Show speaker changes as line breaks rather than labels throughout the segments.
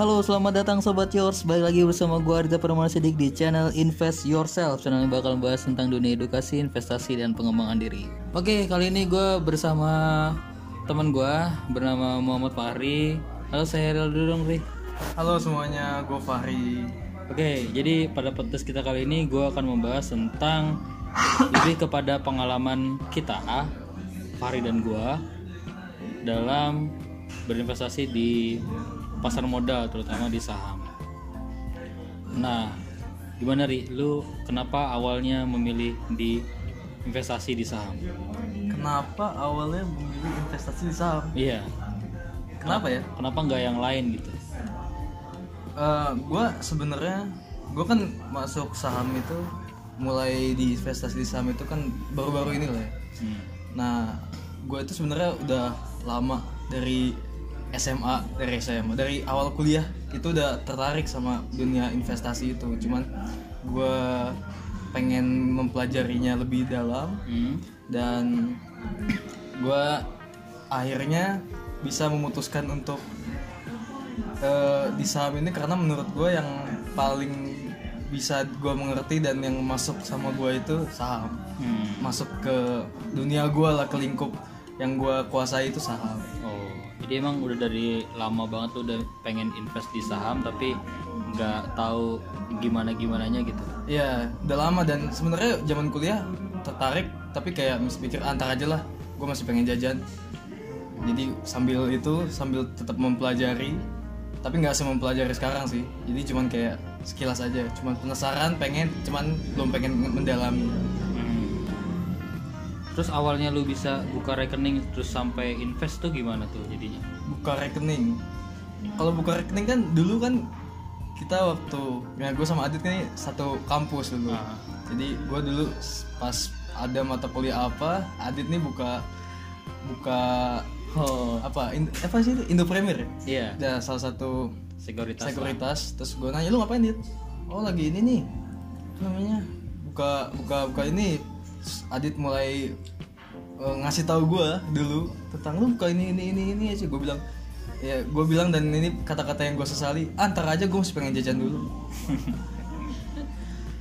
Halo, selamat datang Sobat Yours. Balik lagi bersama gue Arita Permana Sidik di channel Invest Yourself. Channel yang bakal membahas tentang dunia edukasi, investasi, dan pengembangan diri. Oke, kali ini gue bersama teman gue bernama Muhammad Fahri. Halo, saya Ariel dulu dong, Ri
Halo semuanya, gue Fahri.
Oke, jadi pada podcast kita kali ini gue akan membahas tentang lebih kepada pengalaman kita, Fahri dan gue dalam berinvestasi di pasar modal, terutama di saham. Nah, gimana ri? Lu kenapa awalnya memilih di investasi di saham?
Kenapa awalnya memilih investasi di saham?
Iya.
Kenapa ya?
Kenapa nggak yang lain gitu?
Eh, gue sebenarnya gue kan masuk saham itu mulai di investasi di saham itu kan baru-baru ini lah. ya.
Hmm.
Nah, gue itu sebenarnya udah lama dari SMA dari SMA dari awal kuliah itu udah tertarik sama dunia investasi itu. Cuman gue pengen mempelajarinya lebih dalam
Hmm.
dan gue akhirnya bisa memutuskan untuk eh, di saham ini karena menurut gue yang paling bisa gue mengerti dan yang masuk sama gue itu saham
Hmm.
masuk ke dunia gue lah ke lingkup yang gue kuasai itu saham
Jadi emang udah dari lama banget tuh udah pengen invest di saham tapi nggak tahu gimana gimananya gitu.
Iya, udah lama dan sebenarnya zaman kuliah tertarik tapi kayak mis- mikir antar aja lah gue masih pengen jajan jadi sambil itu sambil tetap mempelajari tapi nggak sih mempelajari sekarang sih jadi cuman kayak sekilas aja cuman penasaran pengen cuman belum pengen mendalami.
Terus awalnya lu bisa buka rekening terus sampai invest tuh gimana tuh jadinya?
buka rekening. Kalau buka rekening kan dulu kan kita waktu ya gue sama Adit nih satu kampus dulu.
Ah.
jadi gue dulu pas ada mata kuliah apa Adit nih buka buka
Oh,
apa in- apa sih itu? Indo Premier ya
iya,
ada salah satu
sekuritas.
sekuritas. Terus gue nanya lu ngapain dit oh lagi ini nih. Namanya? Buka buka buka ini Adit mulai eh, ngasih tahu gue dulu tentang lu buka ini ini ini ini aja. Gue bilang ya gue bilang dan ini kata-kata yang gue sesali antar aja gue masih pengen jajan dulu.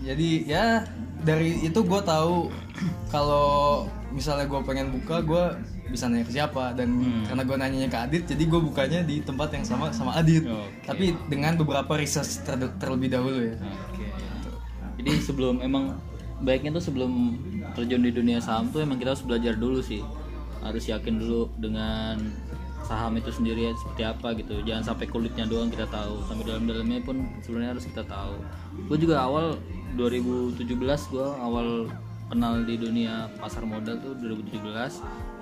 Jadi ya dari itu gue tahu kalau misalnya gue pengen buka gue bisa nanya ke siapa. Dan karena gue nanyanya ke Adit jadi gue bukanya di tempat yang sama sama Adit.
Oke.
tapi dengan beberapa research ter- terlebih dahulu ya.
Oke. Jadi sebelum emang baiknya tuh sebelum terjun di dunia saham tuh emang kita harus belajar dulu sih. Harus yakin dulu dengan saham itu sendiri seperti apa gitu. Jangan sampai kulitnya doang kita tahu, sampai dalam-dalamnya pun sebenarnya harus kita tahu. Gue juga awal 2017 gue awal kenal di dunia pasar modal tuh 2017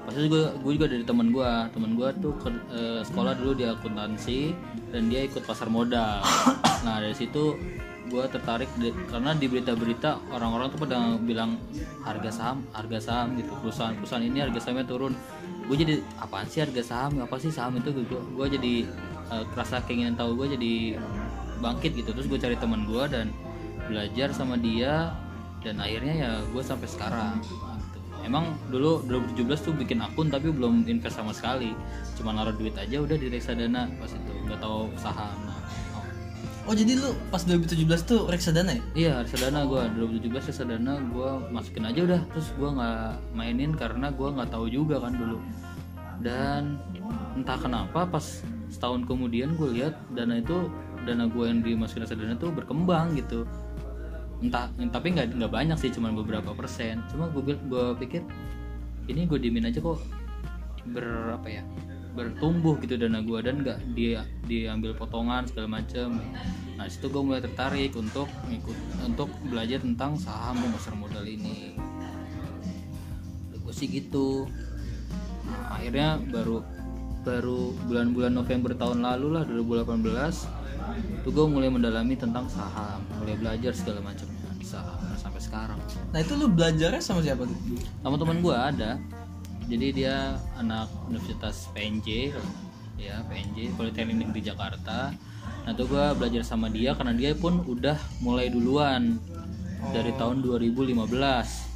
pasti juga gue juga dari teman gue teman gue tuh ke- eh, sekolah dulu di akuntansi dan dia ikut pasar modal nah dari situ gue tertarik di- karena di berita-berita orang-orang tuh pada bilang harga saham harga saham gitu. Perusahaan-perusahaan ini harga sahamnya turun. Gue jadi apaan sih harga saham? Apa sih saham itu? Gitu. Gue jadi eh, kerasa keinginan tahu gue jadi bangkit gitu. Terus gue cari teman gue dan belajar sama dia dan akhirnya ya gue sampai sekarang gitu. emang dulu 2017 tuh bikin akun tapi belum invest sama sekali. Cuma naruh duit aja udah di reksadana pas itu. Nggak tahu saham. nah, oh.
jadi lu pas 2017 tuh reksadana ya?
Iya reksadana gue 2017 reksadana gue masukin aja udah. Terus gue nggak mainin karena gue nggak tahu juga kan dulu. Dan entah kenapa pas setahun kemudian gue lihat dana itu dana gue yang dimasukin reksadana tuh berkembang gitu. Entah tapi nggak nggak banyak sih cuman beberapa persen. Cuma gue gue pikir ini gue dimin aja kok. Ber apa ya bertumbuh gitu dana gue dan nggak dia diambil potongan segala macam nah situ gue mulai tertarik untuk ngikut untuk belajar tentang saham dan pasar modal ini. Gue sih gitu. Nah, akhirnya baru baru bulan-bulan November tahun lalu lah 2018 itu gue mulai mendalami tentang saham mulai belajar segala macamnya di saham sampai sekarang.
Nah itu lu belajarnya sama siapa tuh?
Sama teman gue ada jadi dia anak Universitas PNJ ya PNJ Politeknik di Jakarta. Nah tuh gue belajar sama dia karena dia pun udah mulai duluan dari tahun 2015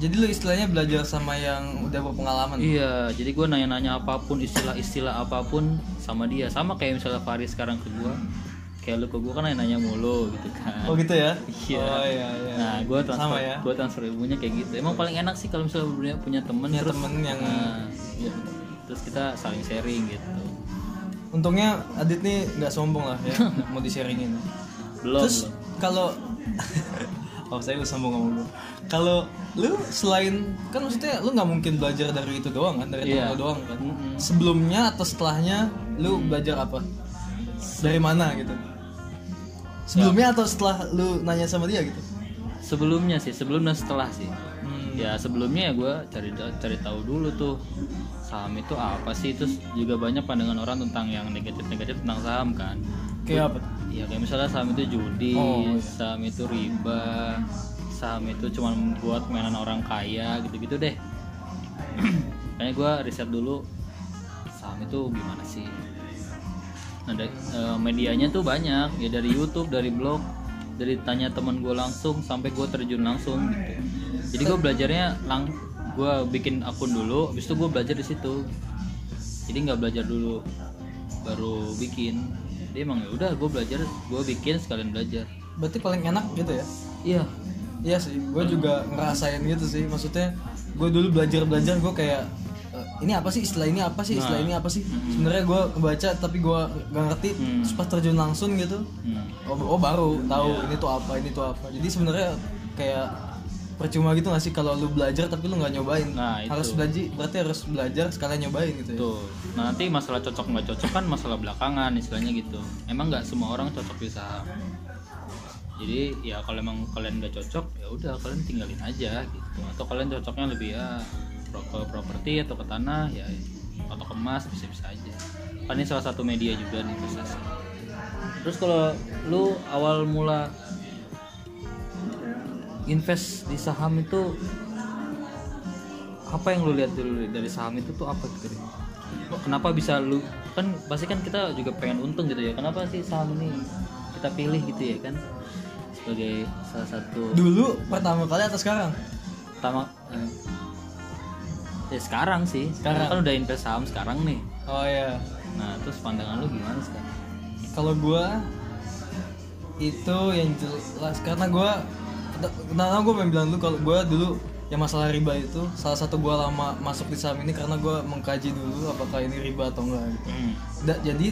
jadi lu istilahnya belajar sama yang udah berpengalaman
Iya, jadi gue nanya-nanya apa pun, istilah-istilah apa pun sama dia. Sama kayak misalnya Faris sekarang ke gue, kayak lu ke gue kan nanya-nanya mulu gitu kan.
oh gitu ya
Iya.
oh iya iya
Nah, gue transfer,
Sama ya?
gue transfer ilmunya kayak gitu. Emang paling enak sih kalau misalnya punya, punya temen,
Punya
terus,
temen yang-
nah, iya, terus kita saling sharing gitu.
untungnya Adit nih nggak sombong lah ya mau di sharingin
Belum,
terus kalau oh saya lu sombong ngomong gue kalau lu selain kan maksudnya lu nggak mungkin belajar dari itu doang kan dari
Iya.
temen lu doang kan
Mm-mm.
sebelumnya atau setelahnya lu belajar apa dari mana gitu sebelumnya atau setelah lu nanya sama dia gitu
Sebelumnya sih, sebelum dan setelah sih.
Hmm.
Ya sebelumnya ya gue cari cari tahu dulu tuh saham itu apa sih terus juga banyak pandangan orang tentang yang negatif-negatif tentang saham kan.
kayak apa?
Ya kayak misalnya saham itu judi,
Oh, iya.
saham itu riba, saham itu cuma buat mainan orang kaya gitu-gitu deh. Kayaknya gue riset dulu saham itu gimana sih. Nah, eh, medianya tuh banyak ya dari YouTube, dari blog, dari tanya teman gue langsung sampai gue terjun langsung gitu. Jadi gue belajarnya lang, gue bikin akun dulu, habis itu gue belajar di situ. Jadi nggak belajar dulu, baru bikin. Jadi emang ya udah gue belajar, gue bikin sekalian belajar.
berarti paling enak gitu ya
Iya,
Iya sih, gue juga ngerasain gitu sih. Maksudnya, gue dulu belajar belajar, gue kayak "Eh, ini apa sih istilah ini apa sih istilah
Nah.
ini apa sih? Sebenarnya gue kebaca tapi gue gak ngerti.
Hmm.
Terus pas terjun langsung gitu,
hmm.
oh, oh baru tahu
Iya.
ini tuh apa ini tuh apa. Jadi sebenarnya kayak percuma gitu gak sih kalau lu belajar tapi lu nggak nyobain.
Nah, itu.
harus belajar, berarti harus belajar sekalian nyobain gitu ya.
Tuh, nah, nanti masalah cocok nggak cocok kan masalah belakangan istilahnya gitu. Emang nggak semua orang cocok di saham. Jadi ya kalau emang kalian nggak cocok ya udah kalian tinggalin aja gitu. Atau kalian cocoknya lebih ya ke properti atau ke tanah ya atau ke emas bisa-bisa aja. Kan ini salah satu media juga nih investasi. Terus kalau lu awal mula invest di saham itu apa yang lu lihat dulu dari saham itu tuh apa gitu kenapa bisa lu kan pasti kan kita juga pengen untung gitu ya kenapa sih saham ini kita pilih gitu ya kan sebagai salah satu
Dulu pertama kali atau sekarang?
pertama eh, ya sekarang sih
Sekarang.
kan udah invest saham sekarang nih
Oh ya.
nah terus pandangan lu gimana sekarang
kalau gua itu yang jelas karena gua karena gue pengen bilang dulu kalau gua dulu yang masalah riba itu salah satu gua lama masuk di saham ini karena gua mengkaji dulu apakah ini riba atau enggak gitu.
hmm.
Da- jadi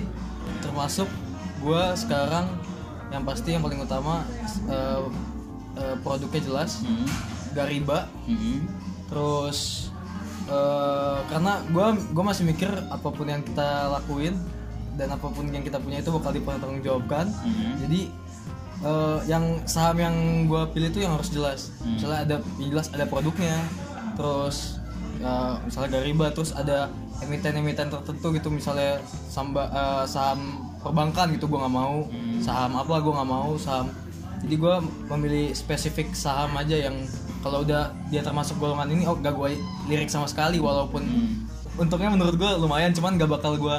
termasuk gua sekarang yang pasti yang paling utama eh, eh, produknya jelas
Hmm.
gak riba
Hmm.
terus eh, karena gua gua masih mikir apa pun yang kita lakuin dan apa pun yang kita punya itu bakal dipertanggungjawabkan
Hmm.
jadi eh, yang saham yang gue pilih itu yang harus jelas
Hmm.
misalnya ada jelas ada produknya terus eh, misalnya gak riba terus ada emiten-emiten tertentu gitu misalnya samba, eh, saham perbankan gitu gue nggak mau
Hmm.
saham apa gue nggak mau saham jadi gue memilih spesifik saham aja yang kalau udah dia termasuk golongan ini oh gak gue lirik sama sekali walaupun
Hmm.
untungnya menurut gue lumayan cuman gak bakal gue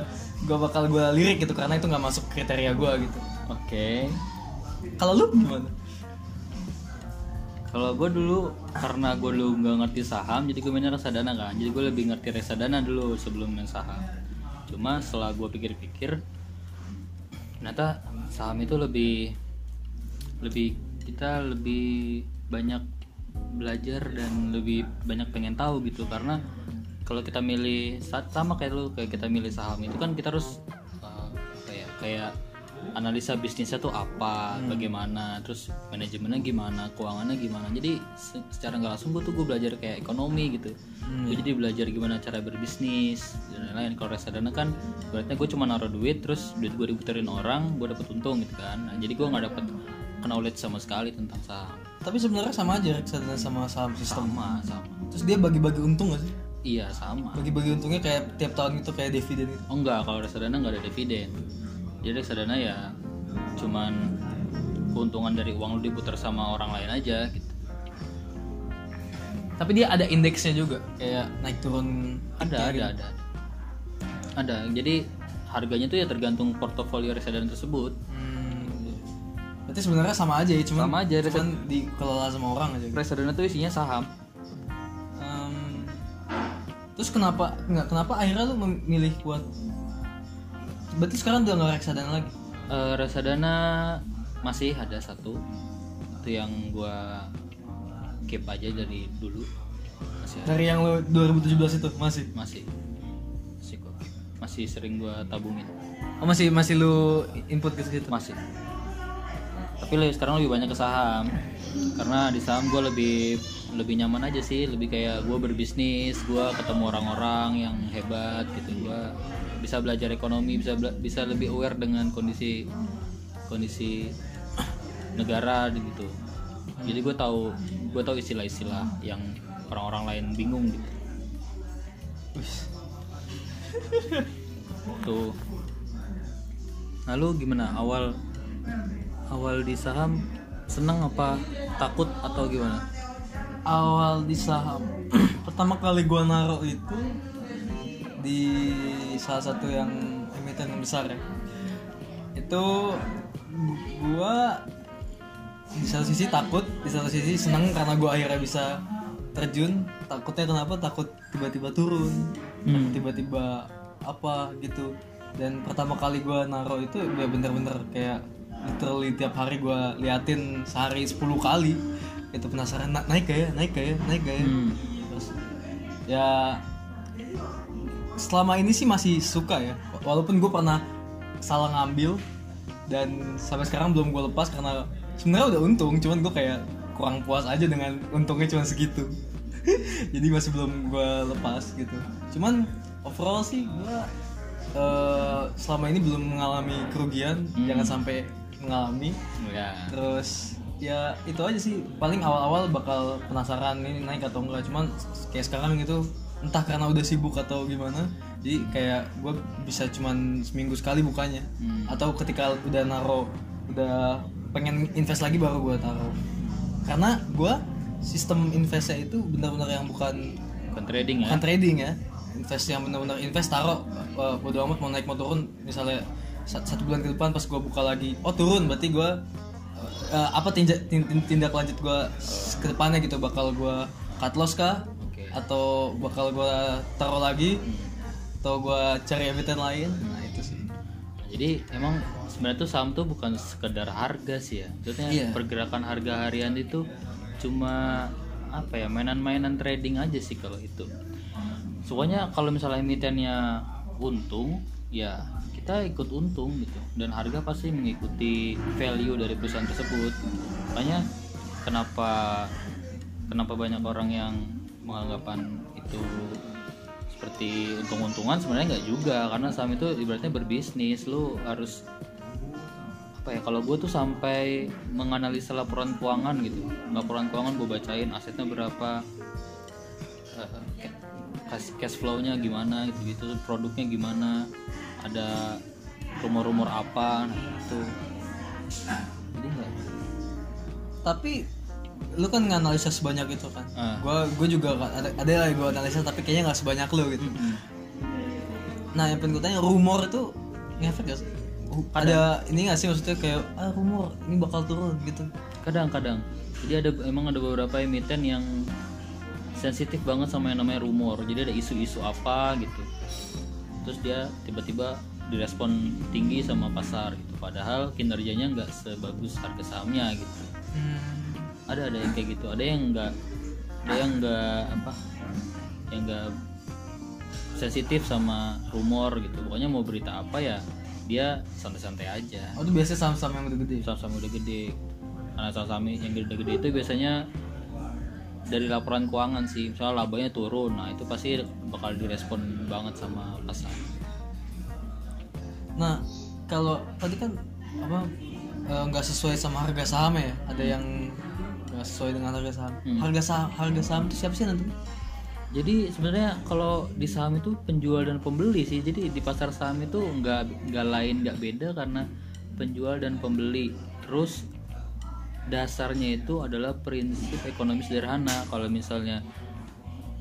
gak bakal gue lirik gitu karena itu nggak masuk kriteria gue gitu
oke
kalau lu gimana
Kalau gue dulu karena gue dulu nggak ngerti saham, jadi gue mainnya reksadana kan. Jadi gue lebih ngerti reksadana dulu sebelum main saham. Cuma setelah gue pikir-pikir, ternyata saham itu lebih lebih kita lebih banyak belajar dan lebih banyak pengen tahu gitu. Karena kalau kita milih sa- sama kayak lu kayak kita milih saham itu kan kita harus uh, apa ya kayak analisa bisnisnya tuh apa bagaimana terus manajemennya gimana keuangannya gimana. Jadi se- secara nggak langsung gue tuh gue belajar kayak ekonomi gitu. Gue jadi belajar gimana cara berbisnis dan lain-lain. Kalau reksadana kan berarti gue cuma naruh duit terus duit gue diputerin orang gue dapet untung gitu kan. Nah, jadi gue nggak dapet knowledge sama sekali tentang saham
tapi sebenarnya sama aja reksadana sama saham sistem
sama sama
terus dia bagi-bagi untung gak sih
iya sama
bagi-bagi untungnya kayak tiap tahun itu kayak dividen gitu
Oh enggak, kalau reksadana nggak ada dividen. Jadi reksadana ya cuman keuntungan dari uang lu diputar sama orang lain aja gitu.
tapi dia ada indeksnya juga kayak naik turun
Ada, ada, ada, ada. Ada. Jadi harganya tuh ya tergantung portofolio reksadana tersebut.
Hmm, berarti sebenarnya sama aja ya cuman
Sama aja,
cuman dikelola sama orang aja gitu.
Reksadana tuh isinya saham.
terus kenapa nggak kenapa akhirnya lu memilih buat berarti sekarang udah nggak reksadana lagi?
Eh, reksadana masih ada satu. Itu yang gua keep aja dari dulu. Masih ada.
dari yang lu 2017 itu? Masih?
Masih. Masih gua keep. masih sering gua tabungin.
Oh, masih masih lu input ke situ?
Masih tapi sekarang lebih banyak ke saham. Karena di saham gue lebih lebih nyaman aja sih. Lebih kayak gue berbisnis gue ketemu orang-orang yang hebat gitu. Gue bisa belajar ekonomi bisa bela- bisa lebih aware dengan kondisi kondisi negara gitu. Jadi gue tahu gue tahu istilah-istilah yang orang-orang lain bingung gitu. Tuh. Lalu gimana? Awal awal di saham seneng apa takut atau gimana?
Awal di saham. Pertama kali gua naruh itu di salah satu yang emiten yang besar ya. Itu gu- gua di satu sisi takut di satu sisi seneng karena gua akhirnya bisa terjun. Takutnya kenapa? Takut tiba-tiba turun
Hmm.
tiba-tiba apa gitu. Dan pertama kali gua naruh itu ya bener-bener kayak literally tiap hari gua liatin sehari 10 kali. Itu penasaran "Na- naik gak ya? Naik gak ya? Naik gak ya?
Hmm.
terus ya selama ini sih masih suka ya. Walaupun gue pernah salah ngambil dan sampai sekarang belum gue lepas karena sebenarnya udah untung cuman gue kayak kurang puas aja dengan untungnya cuma segitu. Jadi masih belum gue lepas gitu. Cuman overall sih gue eh, selama ini belum mengalami kerugian. Jangan sampai mengalami
ya.
Terus ya itu aja sih. Paling awal-awal bakal penasaran ini naik atau enggak. Cuman kayak sekarang gitu entah karena udah sibuk atau gimana jadi kayak gue bisa cuman seminggu sekali bukanya.
Hmm.
atau ketika udah naro udah pengen invest lagi baru gue taruh karena gue sistem investnya itu benar-benar yang bukan
bukan trading ya?
bukan trading ya. Invest yang benar-benar invest taruh uh, bodo amat mau naik mau turun. Misalnya satu bulan ke depan pas gue buka lagi. Oh turun. Berarti gue uh, apa tindak tin- tin- tindak lanjut gue ke depannya gitu. Bakal gue cut loss kah?
Oke.
atau bakal gue taruh lagi? Atau gue cari emiten lain? Nah itu sih.
Jadi emang sebenarnya tuh saham tuh bukan sekedar harga sih ya. Maksudnya
Iya.
pergerakan harga harian itu cuma apa ya mainan-mainan trading aja sih kalau itu. Soalnya kalau misalnya emitennya untung ya kita ikut untung gitu. Dan harga pasti mengikuti value dari perusahaan tersebut. Makanya kenapa kenapa banyak orang yang menganggapan itu seperti untung-untungan? Sebenarnya nggak juga karena saham itu ibaratnya berbisnis. Lu harus apa ya kalau gue tuh sampai menganalisa laporan keuangan gitu. Laporan keuangan gue bacain asetnya berapa cash, cash flow-nya gimana gitu gitu produknya gimana ada rumor-rumor apa nah, itu jadi nggak
tapi lu kan nganalisa sebanyak itu kan
Ah.
gue gue juga kan- ada ada lah gue analisa tapi kayaknya nggak sebanyak lu gitu. Nah yang pengen gue tanya rumor itu ngefek gak sih? Ada ini gak sih maksudnya kayak ah rumor ini bakal turun gitu.
kadang-kadang jadi ada emang ada beberapa emiten yang sensitif banget sama yang namanya rumor jadi ada isu-isu apa gitu terus dia tiba-tiba direspon tinggi sama pasar gitu. Padahal kinerjanya nggak sebagus harga sahamnya gitu. Ada ada yang kayak gitu. Ada yang nggak ada yang nggak apa yang nggak sensitif sama rumor gitu. Pokoknya mau berita apa ya dia santai-santai aja.
Oh itu biasanya saham-saham yang udah gede.
saham-saham udah gede karena saham-saham yang gede-gede itu biasanya dari laporan keuangan sih. Misalnya labanya turun. Nah itu pasti bakal direspon banget sama pasar
Nah kalau tadi kan apa eh, nggak sesuai sama harga saham ya? Ada yang nggak sesuai dengan harga saham.
Hmm.
Harga saham harga saham itu siapa sih nanti?
jadi sebenarnya kalau di saham itu penjual dan pembeli sih jadi di pasar saham itu nggak nggak lain nggak beda karena penjual dan pembeli terus dasarnya itu adalah prinsip ekonomi sederhana kalau misalnya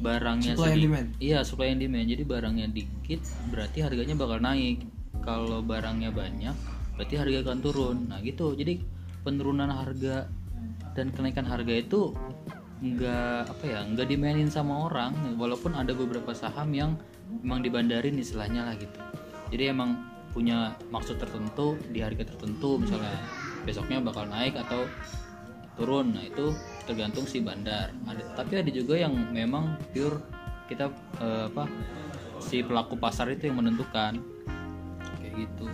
barangnya
Supply and
sedi-
demand.
iya supply and demand. Jadi barangnya dikit berarti harganya bakal naik. Kalau barangnya banyak berarti harga akan turun. Nah gitu. Jadi penurunan harga dan kenaikan harga itu nggak apa ya nggak dimainin sama orang. Walaupun ada beberapa saham yang emang dibandarin istilahnya lah gitu. Jadi emang punya maksud tertentu di harga tertentu misalnya besoknya bakal naik atau turun. Nah itu tergantung si bandar. Ada tapi ada juga yang memang pure kita eh, apa si pelaku pasar itu yang menentukan. Kayak gitu.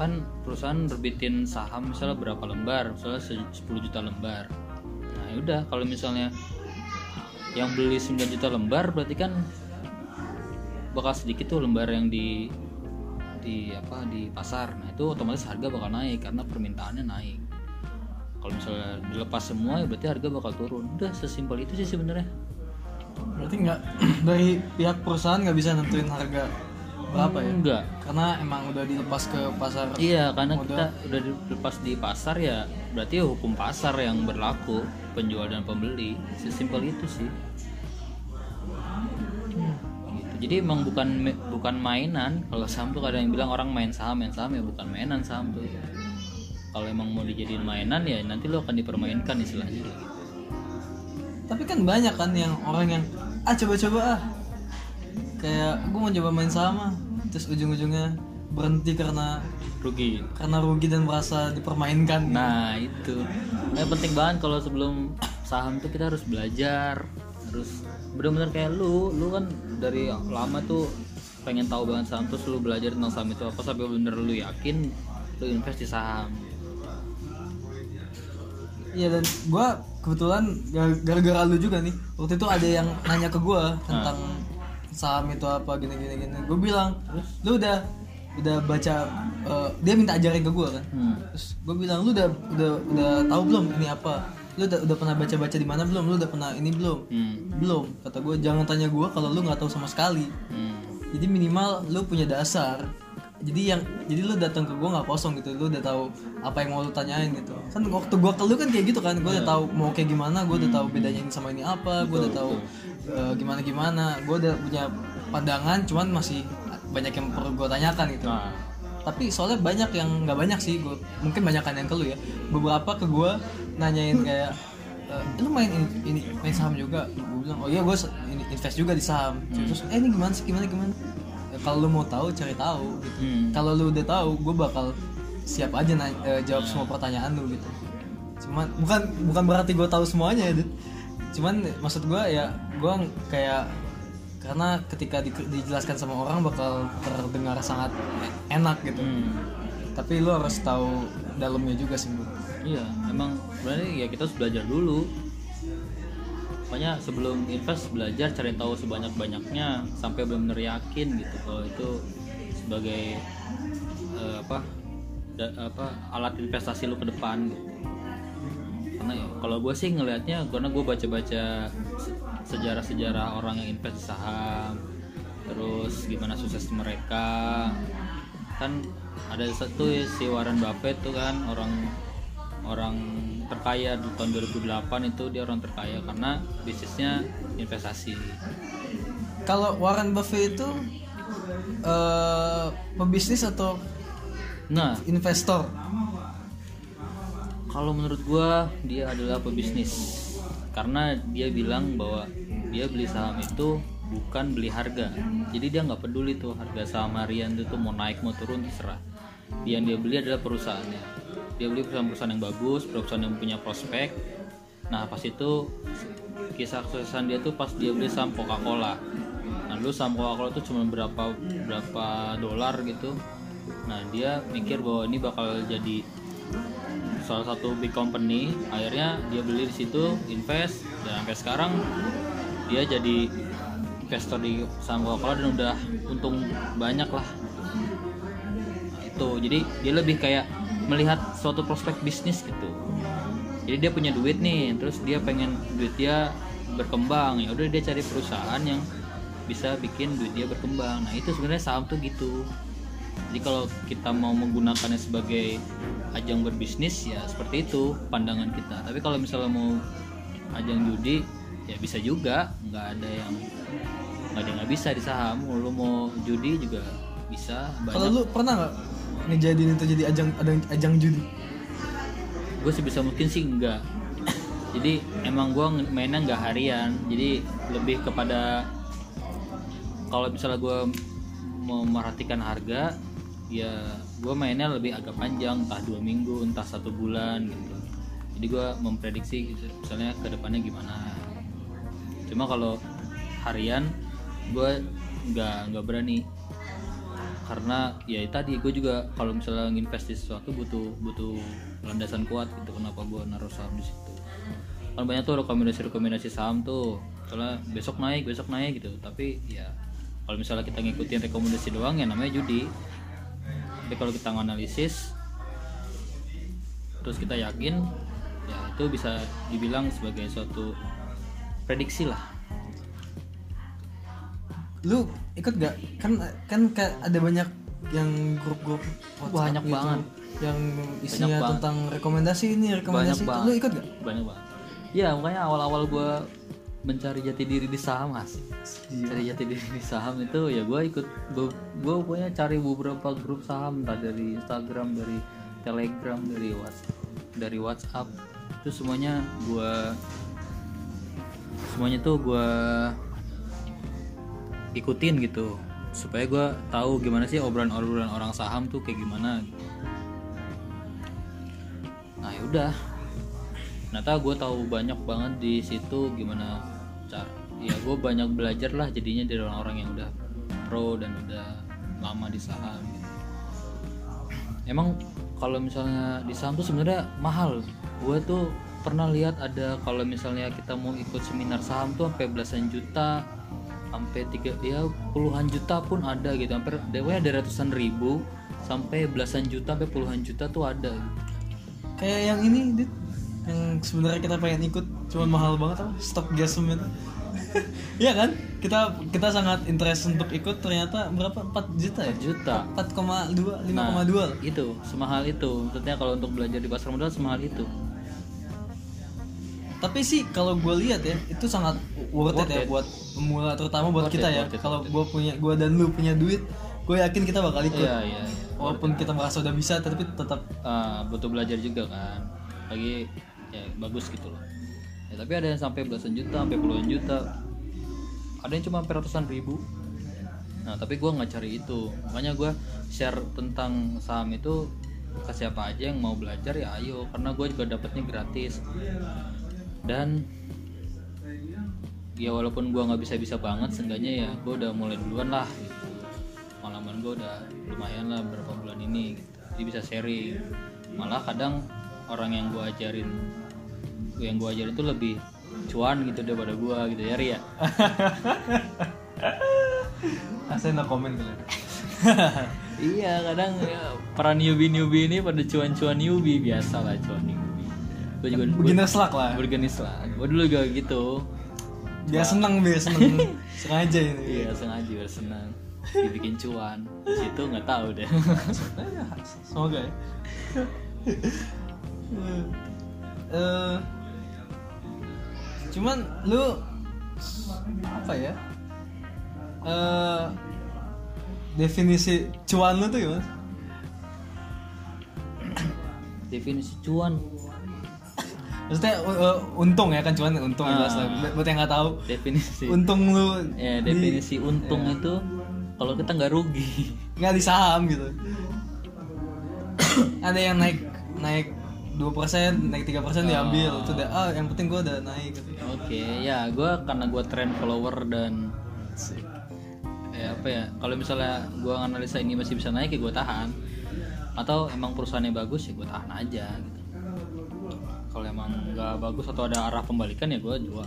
Kan perusahaan nerbitin saham misalnya berapa lembar misalnya se- 10 juta lembar. Nah yaudah kalau misalnya yang beli 9 juta lembar berarti kan bakal sedikit tuh lembar yang di di apa di pasar. Nah itu otomatis harga bakal naik karena permintaannya naik kalau misalnya dilepas semua ya berarti harga bakal turun udah sesimpel itu sih sebenarnya
berarti nggak dari pihak perusahaan nggak bisa nentuin harga berapa ya
enggak
karena emang udah dilepas ke pasar
Iya, karena
Udah.
kita udah dilepas di pasar ya, berarti ya hukum pasar yang berlaku penjual dan pembeli. Sesimpel itu sih. Gitu. Jadi emang bukan bukan mainan. Kalau saham tuh kadang yang bilang orang main saham, main saham ya bukan mainan saham tuh. Kalau emang mau dijadiin mainan ya nanti lo akan dipermainkan istilahnya. gitu.
tapi kan banyak kan yang orang yang ah coba-coba ah kayak gue mau coba main sama terus ujung-ujungnya berhenti karena
Rugi.
karena rugi dan merasa dipermainkan
Nah itu, nah, penting banget kalau sebelum saham tuh kita harus belajar, harus bener-bener kayak lu, lu kan dari lama tuh pengen tahu banget saham terus lu belajar tentang saham itu apa sampai bener lu yakin lu invest di saham.
Iya dan gue kebetulan gar- gara-gara lu juga nih. Waktu itu ada yang nanya ke gue tentang saham itu apa gini gini. Gini gue bilang lu udah udah baca eh, dia minta ajarin ke gue kan.
Hmm.
terus gue bilang lu udah udah udah tahu belum ini apa? Lu udah udah pernah baca baca di mana belum? Lu udah pernah ini belum?
Hmm.
belum kata gue jangan tanya gue kalau lu nggak tahu sama sekali.
Hmm.
jadi minimal lu punya dasar jadi yang jadi lu datang ke gue nggak kosong gitu lu udah tahu apa yang mau lu tanyain gitu. Kan waktu gue ke lu kan kayak gitu kan gue udah tahu mau kayak gimana gue udah tahu bedanya ini sama ini apa gue udah tahu gimana gimana. Gue udah punya pandangan cuman masih banyak yang perlu gue tanyakan gitu.
Nah,
tapi soalnya banyak yang nggak banyak sih gue mungkin banyak yang ke lu ya. Beberapa ke gue nanyain kayak "Eh, lu main ini, ini main saham juga? Gue bilang oh iya gue ini invest juga di saham. Terus eh ini gimana sih gimana gimana kalau lu mau tahu cari tahu gitu
hmm.
kalau lu udah tahu gue bakal siap aja nanya, eh, jawab semua pertanyaan lu gitu cuman bukan bukan berarti gue tahu semuanya ya cuman maksud gue ya gue kayak karena ketika di- dijelaskan sama orang bakal terdengar sangat enak gitu
Hmm.
tapi lu harus tahu dalamnya juga sih Bu.
Iya, emang berarti ya kita harus belajar dulu. Makanya sebelum invest belajar cari tahu sebanyak-banyaknya sampai benar-benar yakin gitu kalau itu sebagai eh, apa da- apa alat investasi lu ke depan gitu. Karena kalau gue sih ngelihatnya karena gue baca-baca se- sejarah-sejarah orang yang invest saham, terus gimana sukses mereka, kan ada satu si Warren Buffett tuh kan orang orang terkaya di tahun 2008 itu dia orang terkaya karena bisnisnya investasi.
Kalau Warren Buffett itu eh pebisnis atau
nah.
investor?
Kalau menurut gua dia adalah pebisnis. Karena dia bilang bahwa dia beli saham itu bukan beli harga. Jadi dia nggak peduli tuh harga saham harian itu tuh mau naik mau turun terserah. Yang dia beli adalah perusahaannya dia beli perusahaan-perusahaan yang bagus perusahaan yang punya prospek. Nah pas itu kisah kesuksesan dia tuh pas dia beli saham Coca-Cola. Nah dulu saham Coca-Cola itu cuma berapa berapa dolar gitu. Nah dia mikir bahwa ini bakal jadi salah satu big company. Akhirnya dia beli di situ invest dan sampai sekarang dia jadi investor di saham Coca-Cola dan udah untung banyak lah. Nah, itu jadi dia lebih kayak melihat suatu prospek bisnis gitu. Jadi dia punya duit nih terus dia pengen duit dia berkembang. Ya udah dia cari perusahaan yang bisa bikin duit dia berkembang. Nah itu sebenarnya saham tuh gitu. Jadi kalau kita mau menggunakannya sebagai ajang berbisnis ya seperti itu pandangan kita. Tapi kalau misalnya mau ajang judi ya bisa juga. Nggak ada yang nggak ada yang bisa di saham. Lu mau judi juga bisa
kalau lu pernah nggak ngejadiin itu jadi ajang ajang, ajang judi
gue sebisa mungkin sih enggak. Jadi emang gue mainnya nggak harian. Jadi lebih kepada kalau misalnya gue memerhatikan harga ya gue mainnya lebih agak panjang entah dua minggu entah satu bulan gitu. Jadi gue memprediksi gitu, misalnya ke depannya gimana. Cuma kalau harian gue nggak nggak berani karena ya tadi gue juga kalau misalnya nginvest di sesuatu butuh butuh landasan kuat gitu kenapa gue naruh saham di situ. Kan banyak tuh rekomendasi rekomendasi saham tuh soalnya besok naik besok naik gitu. Tapi ya kalau misalnya kita ngikutin rekomendasi doang ya namanya judi. Tapi kalau kita nganalisis terus kita yakin ya itu bisa dibilang sebagai suatu prediksi lah
lu ikut gak kan kan kayak ada banyak yang grup-grup
Banyak
gitu,
banget.
yang isinya
banget.
tentang rekomendasi ini rekomendasi itu.
Banget.
lu ikut gak
banyak banget. Ya makanya awal-awal gue mencari jati diri di saham asik
Iya.
cari jati diri di saham itu ya gue ikut gue gue pokoknya cari beberapa grup saham entah dari Instagram dari Telegram dari WhatsApp dari WhatsApp. Itu semuanya gue semuanya tuh gue ikutin gitu. Supaya gue tahu gimana sih obrolan-obrolan orang saham tuh kayak gimana. Nah yaudah ternyata gue tahu banyak banget di situ gimana cara ya gue banyak belajar lah jadinya dari orang-orang yang udah pro dan udah lama di saham gitu. emang kalau misalnya di saham tuh sebenarnya mahal. Gue tuh pernah lihat ada kalau misalnya kita mau ikut seminar saham tuh sampai belasan juta sampai tiga ya puluhan juta pun ada gitu. Hampir dewa ada ratusan ribu sampai belasan juta sampai puluhan juta tuh ada.
Kayak yang ini Dit, yang sebenarnya kita pengen ikut cuman mahal banget apa? Stop gasm itu. Iya kan? Kita kita sangat interest untuk ikut ternyata berapa? 4 juta ya?
4 juta.
4,2 5,2
Nah, itu semahal itu. Maksudnya kalau untuk belajar di pasar modal semahal itu
tapi sih kalau gue lihat ya itu sangat worth,
Worth
it ya
it.
buat pemula terutama buat
Worth
kita
it,
ya. kalau gue punya gue dan lu punya duit gue yakin kita bakal ikut.
Iya iya
walaupun kita merasa udah bisa tapi tetap
Ah, butuh belajar juga kan. Lagi ya bagus gitu loh. Ya, tapi ada yang sampai belasan juta sampai puluhan juta. Ada yang cuma sampai ratusan ribu. Nah tapi gue nggak cari itu. Makanya gue share tentang saham itu ke siapa aja yang mau belajar ya ayo. Karena gue juga dapetnya gratis dan ya walaupun gue nggak bisa bisa banget seenggaknya ya gue udah mulai duluan lah gitu. Pengalaman gue udah lumayan lah berapa bulan ini gitu. jadi bisa sharing. Malah kadang orang yang gue ajarin yang gue ajarin itu lebih cuan gitu daripada gue gitu. Ya Ria
saya no comment kalian
iya kadang ya, para newbie newbie ini pada cuan-cuan newbie. Biasa lah cuan newbie gue juga
beginner's luck lah.
Bergenis lah gue dulu juga gitu.
Biar seneng biar seneng. Sengaja ini.
Iya sengaja biar senang dibikin cuan. Di situ nggak tahu deh.
Ya, semoga ya. Eh, cuman lu apa ya? Eh definisi cuan lu tuh gimana?
Definisi cuan
maksudnya u- u- untung ya kan cuan untung
Ah.
jelas lah. Buat yang nggak tahu
definisi.
untung lu
ya
di-
definisi untung itu kalau kita nggak rugi.
Nggak di saham gitu. Ada yang naik naik dua persen naik tiga persen diambil. Itu udah ah yang penting gua udah naik. Gitu.
oke ya gue karena gue trend follower dan ya apa ya kalau misalnya gue analisa ini masih bisa naik ya gue tahan. Atau emang perusahaannya bagus ya gue tahan aja gitu kalau emang nggak bagus atau ada arah pembalikan ya gue jual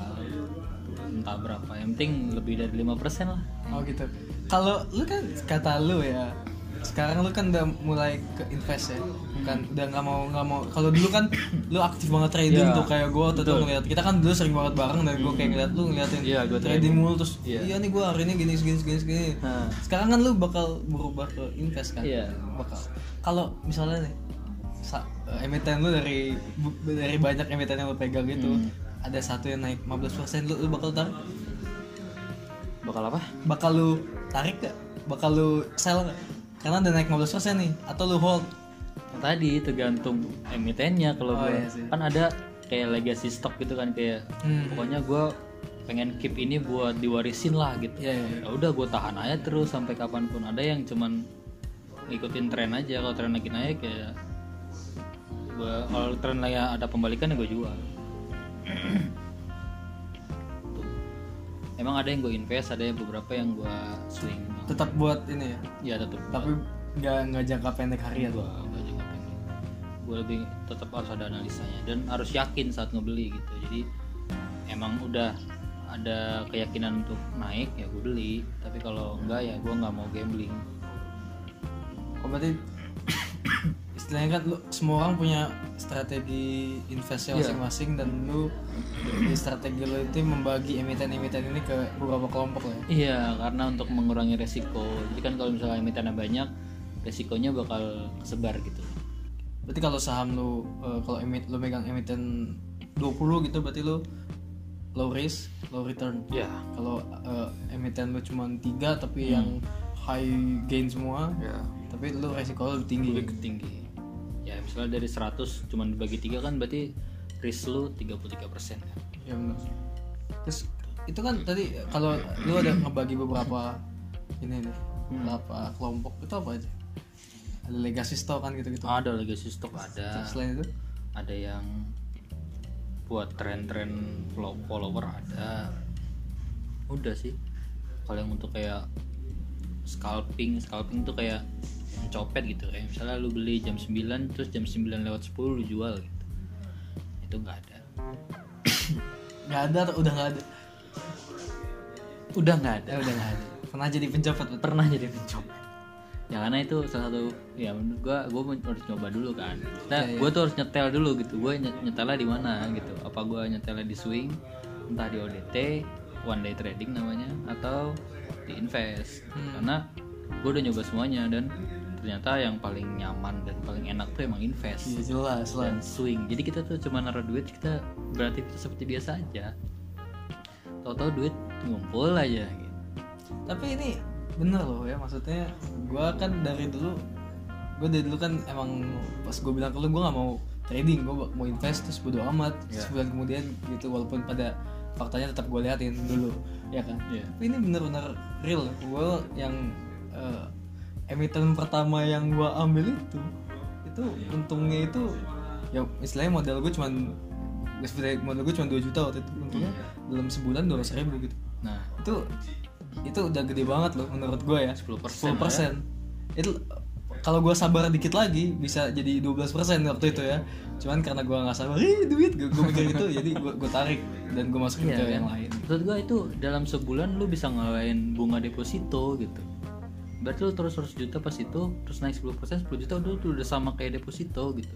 entah berapa yang penting lebih dari 5% lah
Oh gitu. Kalau lu kan kata lu ya, sekarang lu kan udah mulai ke invest ya, kan udah nggak mau nggak mau. Kalau dulu kan lu aktif banget trading
Iya.
tuh kayak gue
Betul.
ngeliat kita kan dulu sering banget bareng dan gue kayak ngeliat lu ngeliatin
Iya, gua
trading mulu terus
Iya.
iya nih gue hari ini gini segini segini segini.
Nah.
Sekarang kan lu bakal berubah ke invest kan?
Iya.
Bakal. Kalau misalnya nih emiten lu dari dari banyak emiten yang lu pegang itu
Hmm.
ada satu yang naik 15% lu, lu bakal tarik
bakal apa
bakal lu tarik gak? Bakal lu sell gak? Karena udah naik 15% nih Atau lu hold?
tadi tergantung emitennya kalau
Oh,
gue
iya sih.
kan ada kayak legacy stock gitu kan kayak
Hmm.
pokoknya gue pengen keep ini buat diwarisin lah gitu
Iya, iya, iya.
ya udah gue tahan aja terus sampai kapan pun ada yang cuman ngikutin tren aja kalau tren lagi naik ya gue kalau tren lagi ada pembalikan ya gue jual. Tuh. emang ada yang gue invest ada yang beberapa yang gue swing.
Tetap buat ini ya?
Ya tetap
tapi nggak nggak jangka pendek harian
gue gue juga pengen gue lebih tetap harus ada analisanya. Dan harus yakin saat ngebeli gitu. Jadi emang udah ada keyakinan untuk naik ya gue beli. Tapi kalau enggak ya gue nggak mau gambling.
Oh, berarti istilahnya kan lu semua orang punya strategi investasi
Iya.
masing-masing dan lu di strategi lu itu membagi emiten-emiten ini ke beberapa kelompok ya.
iya karena untuk mengurangi resiko jadi kan kalau misalnya emitennya banyak resikonya bakal kesebar gitu
Berarti kalau saham lu eh, kalau emit lu megang emiten 20 gitu berarti lu low risk, low return.
ya
Kalau eh, emiten lu cuma tiga tapi yang high gain semua,
ya
tapi lu resiko lu lebih tinggi.
lebih tinggi ya misalnya dari 100 cuman dibagi tiga kan berarti risk lu 33% kan
Ya benar. Terus itu kan tadi kalau lu ada ngebagi beberapa ini nih, beberapa kelompok itu apa aja? Ada legacy stock kan gitu-gitu.
ada legacy stock ada
Selain itu,
ada yang buat tren-tren follow- follower ada udah sih kalau yang untuk kayak scalping scalping tuh kayak mencopet gitu kayak misalnya lu beli jam 9 terus jam 9 lewat 10 lu jual gitu itu nggak ada
nggak ada atau udah nggak ada?
udah nggak ada
Ya udah nggak ada. Pernah jadi pencopet.
pernah jadi pencopet ya karena itu salah satu ya menurut gua gua harus coba dulu kan kita
Iya, iya.
gua tuh harus nyetel dulu gitu gua nye- nyetelnya di mana gitu apa gua nyetelnya di swing entah di ODT one day trading namanya atau di invest
Hmm.
karena gua udah nyoba semuanya dan ternyata yang paling nyaman dan paling enak tuh emang invest.
Iya jelas lah.
dan swing. Jadi kita tuh cuma naruh duit kita beraktivitas seperti biasa aja. Tahu-tahu duit ngumpul aja gitu.
Tapi ini bener loh ya maksudnya gua kan dari dulu gue dari dulu kan emang pas gue bilang ke lu gue nggak mau trading gue mau invest terus bodo amat.
Iya.
sebulan kemudian gitu walaupun pada faktanya tetap gue liatin dulu ya kan?
Iya.
tapi ini bener-bener real. Gue yang eh, emiten pertama yang gue ambil itu itu untungnya itu ya istilahnya modal gue cuman modal gue cuma 2 juta waktu itu. Untungnya dalam sebulan dua ribu gitu.
Nah
itu itu udah gede banget loh menurut gue ya.
10%
10% itu kalau gue sabar dikit lagi bisa jadi 12% waktu itu ya. Cuman karena gue nggak sabar ih duit. Gue, gue mikir gitu jadi gue gue tarik dan gue masukin
Iya
ke yang lain.
Menurut gua itu dalam sebulan lu bisa ngalahin bunga deposito gitu. Berarti lu terus 100 juta pas itu terus naik 10% 10 juta udah tuh udah sama kayak deposito gitu.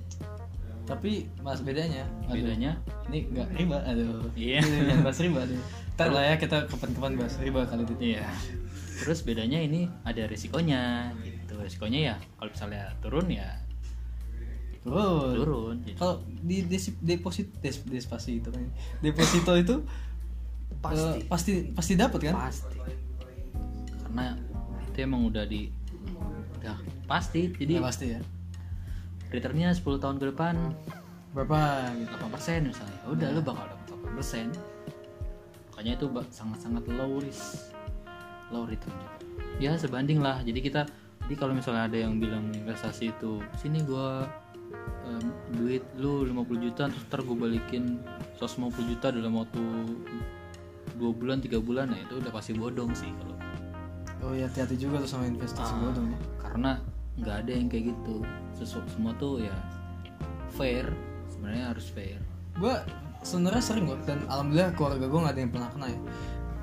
tapi mas bedanya aduh,
Bedanya
ini nggak riba aduh
Iya.
jangan bahas riba aduh ntar lah ya kita kapan-kapan bahas riba kali itu
iya. Terus bedanya ini ada risikonya gitu. Risikonya ya kalau misalnya turun ya
turun
turun. Gitu.
kalau di deposit des, despasi itu kan deposito itu
Pasti.
eh, pasti pasti dapat kan
Pasti. Karena itu emang udah di udah pasti. Jadi
Ya, pasti ya?
returnnya 10 tahun ke depan
berapa gitu?
8% misalnya. Ya udah lu bakal dapat 8% makanya itu sangat-sangat low risk low return. Juga ya sebanding lah. Jadi kita jadi kalau misalnya ada yang bilang investasi itu sini gua em, duit lu 50 juta terus ntar gue balikin 150 juta dalam waktu dua bulan tiga bulan ya itu udah pasti bodong sih kalau
Oh ya hati-hati juga tuh sama investasi
Ah.
bodong ya.
karena nggak ada yang kayak gitu sesuatu semua tuh ya fair sebenarnya harus fair
Gue sebenarnya sering kok dan alhamdulillah keluarga gue nggak ada yang pernah kena ya.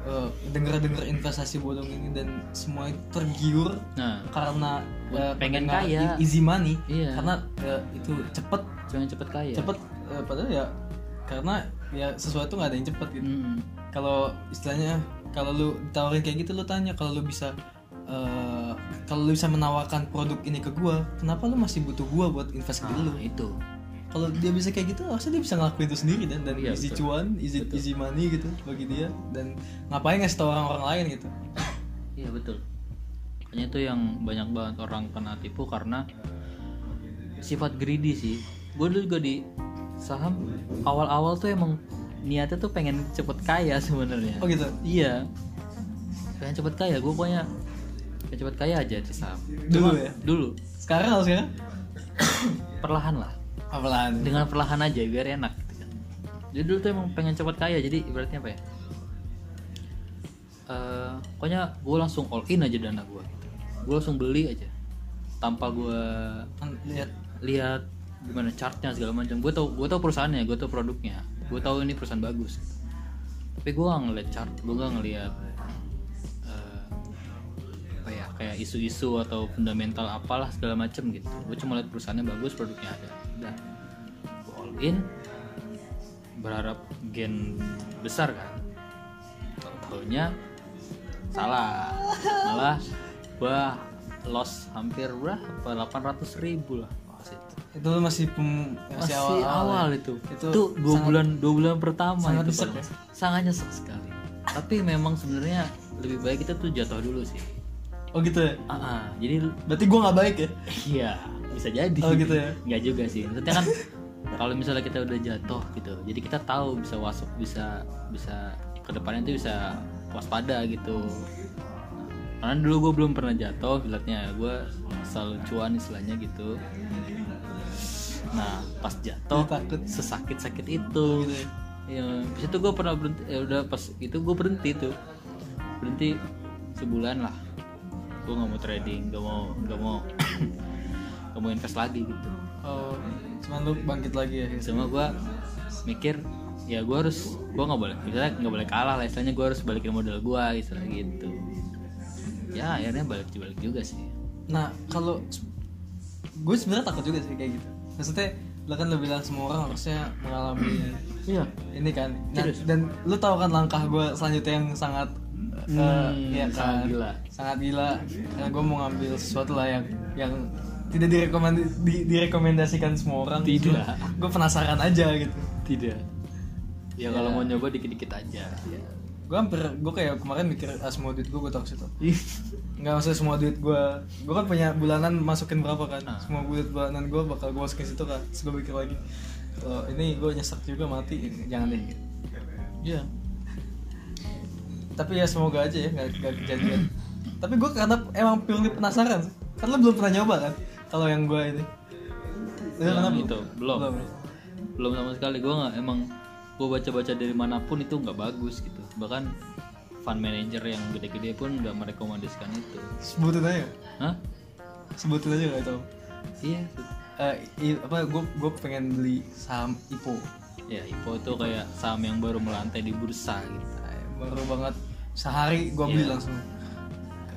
Eh, dengar-dengar investasi bodong ini dan semua itu tergiur
nah
karena eh,
pengen kaya.
easy money
Iya.
karena eh, itu cepet
jangan cepet kaya
cepet eh, padahal ya karena ya sesuatu nggak ada yang cepet gitu
Mm.
kalau istilahnya kalau lu ditawarin kayak gitu lu tanya kalau lu bisa eh, kalau lu bisa menawarkan produk ini ke gua kenapa lu masih butuh gua buat invest ke lu?
Nah, itu.
Kalau dia bisa kayak gitu harusnya dia bisa ngelakuin itu sendiri dan dan
Iya,
easy
betul.
cuan easy easy money gitu bagi dia dan ngapain ngasih tau orang-orang lain gitu?
Iya betul. Makanya itu yang banyak banget orang kena tipu karena sifat greedy sih. Gue dulu juga di saham awal-awal tuh emang niatnya tuh pengen cepet kaya sebenarnya.
Oh gitu?
Iya. Pengen cepet kaya gue pokoknya pengen cepet kaya aja di saham.
Dulu
Cuma-
ya?
dulu.
Sekarang sekarang?
Perlahan lah.
Apaan
dengan perlahan aja biar enak gitu kan. Jadi dulu tuh emang pengen cepet kaya jadi ibaratnya apa ya? Eh, pokoknya gue langsung all in aja dana gue gitu. gue langsung beli aja. Tanpa gue
lihat.
lihat gimana chartnya segala macam. Gue tau gue tau perusahaannya gue tau produknya gue tau ini perusahaan bagus. Tapi gue gak ngeliat chart gue gak ngeliat apa ya kayak isu-isu atau fundamental apalah segala macam gitu. Gue cuma lihat perusahaannya bagus produknya ada. Udah. Gua all in berharap gain besar kan. Tau taunya salah. Malah gua loss hampir berapa? 800 ribu lah itu
masih pem, masih,
masih
awal,
awal,
ya.
itu.
Itu
itu dua
sangat-
bulan dua bulan pertama
sangat
itu
nyesek ya?
sangat nyesek sekali. Tapi memang sebenarnya lebih baik kita tuh jatuh dulu sih.
Oh gitu ya?
Ah ah. jadi
berarti gue nggak baik ya?
Iya bisa jadi.
Oh, gitu ya?
nggak juga sih. Maksudnya kan kalau misalnya kita udah jatuh gitu jadi kita tahu bisa wasp bisa bisa ke depannya tuh bisa waspada gitu. Karena dulu gue belum pernah jatuh liatnya gue selalu cuan istilahnya gitu nah pas jatuh
takut.
sesakit sakit itu.
Gitu ya?
ya habis itu gue pernah berhenti ya udah pas itu gue berhenti tuh. Berhenti sebulan lah. Gue nggak mau trading nggak mau nggak mau nggak mau invest lagi gitu.
Oh cuman lu bangkit lagi ya?
Cuma gue mikir ya gue harus gue nggak boleh misalnya nggak boleh kalah lah istilahnya gue harus balikin modal gue istilah gitu. Ya akhirnya balik balik juga sih.
Nah kalau gue sebenarnya takut juga sih kayak gitu maksudnya lo kan lo bilang semua orang harusnya mengalami
iya.
ini kan. Nah,
Serius?
dan lu tahu kan langkah gue selanjutnya yang sangat
Hmm,
eh, ya
sangat
kan
gila.
sangat gila. Karena gue mau ngambil sesuatu lah yang yang tidak direkomend di- direkomendasikan semua orang.
Tidak.
gue penasaran aja gitu.
Tidak. Ya kalau mau nyoba dikit dikit aja
gue hampir gue kayak kemarin mikir ah, semua duit gue gue taruh situ. Nggak maksudnya semua duit gue gue kan punya bulanan masukin berapa kan.
Ah.
semua duit bulanan gue bakal gue masukin situ kan. Terus gue mikir lagi kalau ini gue nyesek juga mati jangan deh.
Iya.
Tapi ya semoga aja ya nggak nggak kejadian. Tapi gue karena emang purely penasaran sih. Karena belum pernah nyoba kan kalau yang gue ini. Lu
Yang
pernah
itu, belum. belum. Sama sekali. Gue nggak emang gue baca baca dari mana pun itu nggak bagus gitu bahkan fund manager yang gede-gede pun nggak merekomendasikan itu.
Sebutin aja.
Hah?
sebutin aja nggak tahu.
Iya.
I- apa gue gue pengen beli saham IPO.
Ya IPO itu kayak saham yang baru melantai di bursa gitu.
Baru banget. Sehari gue beli
Iya.
langsung.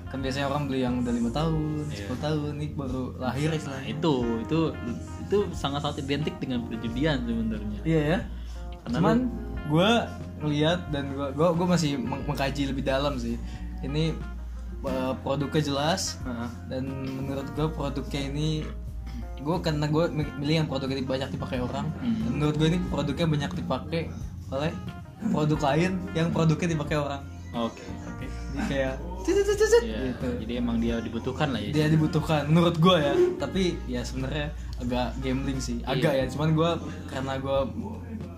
Kan biasanya orang beli yang udah lima tahun
Iya.
10 tahun nih baru lahir
nah
istilahnya.
itu itu itu sangat sangat identik dengan perjudian sebenarnya.
Iya ya.
Karena
cuman gue ngeliat dan gue gua, gua masih meng- mengkaji lebih dalam sih. Ini eh, produknya jelas
Heeh.
dan menurut gue produknya ini gue karena gue milih yang produknya banyak dipakai orang
Hmm.
dan menurut gue ini produknya banyak dipakai oleh produk lain yang produknya dipakai orang.
Oke
oke. Jadi kayak cut, cut, cut, cut,
Iya,
gitu.
jadi emang dia dibutuhkan lah ya.
Dia dibutuhkan menurut gue ya. Tapi ya sebenarnya agak gambling sih. Agak ya cuman gue karena gue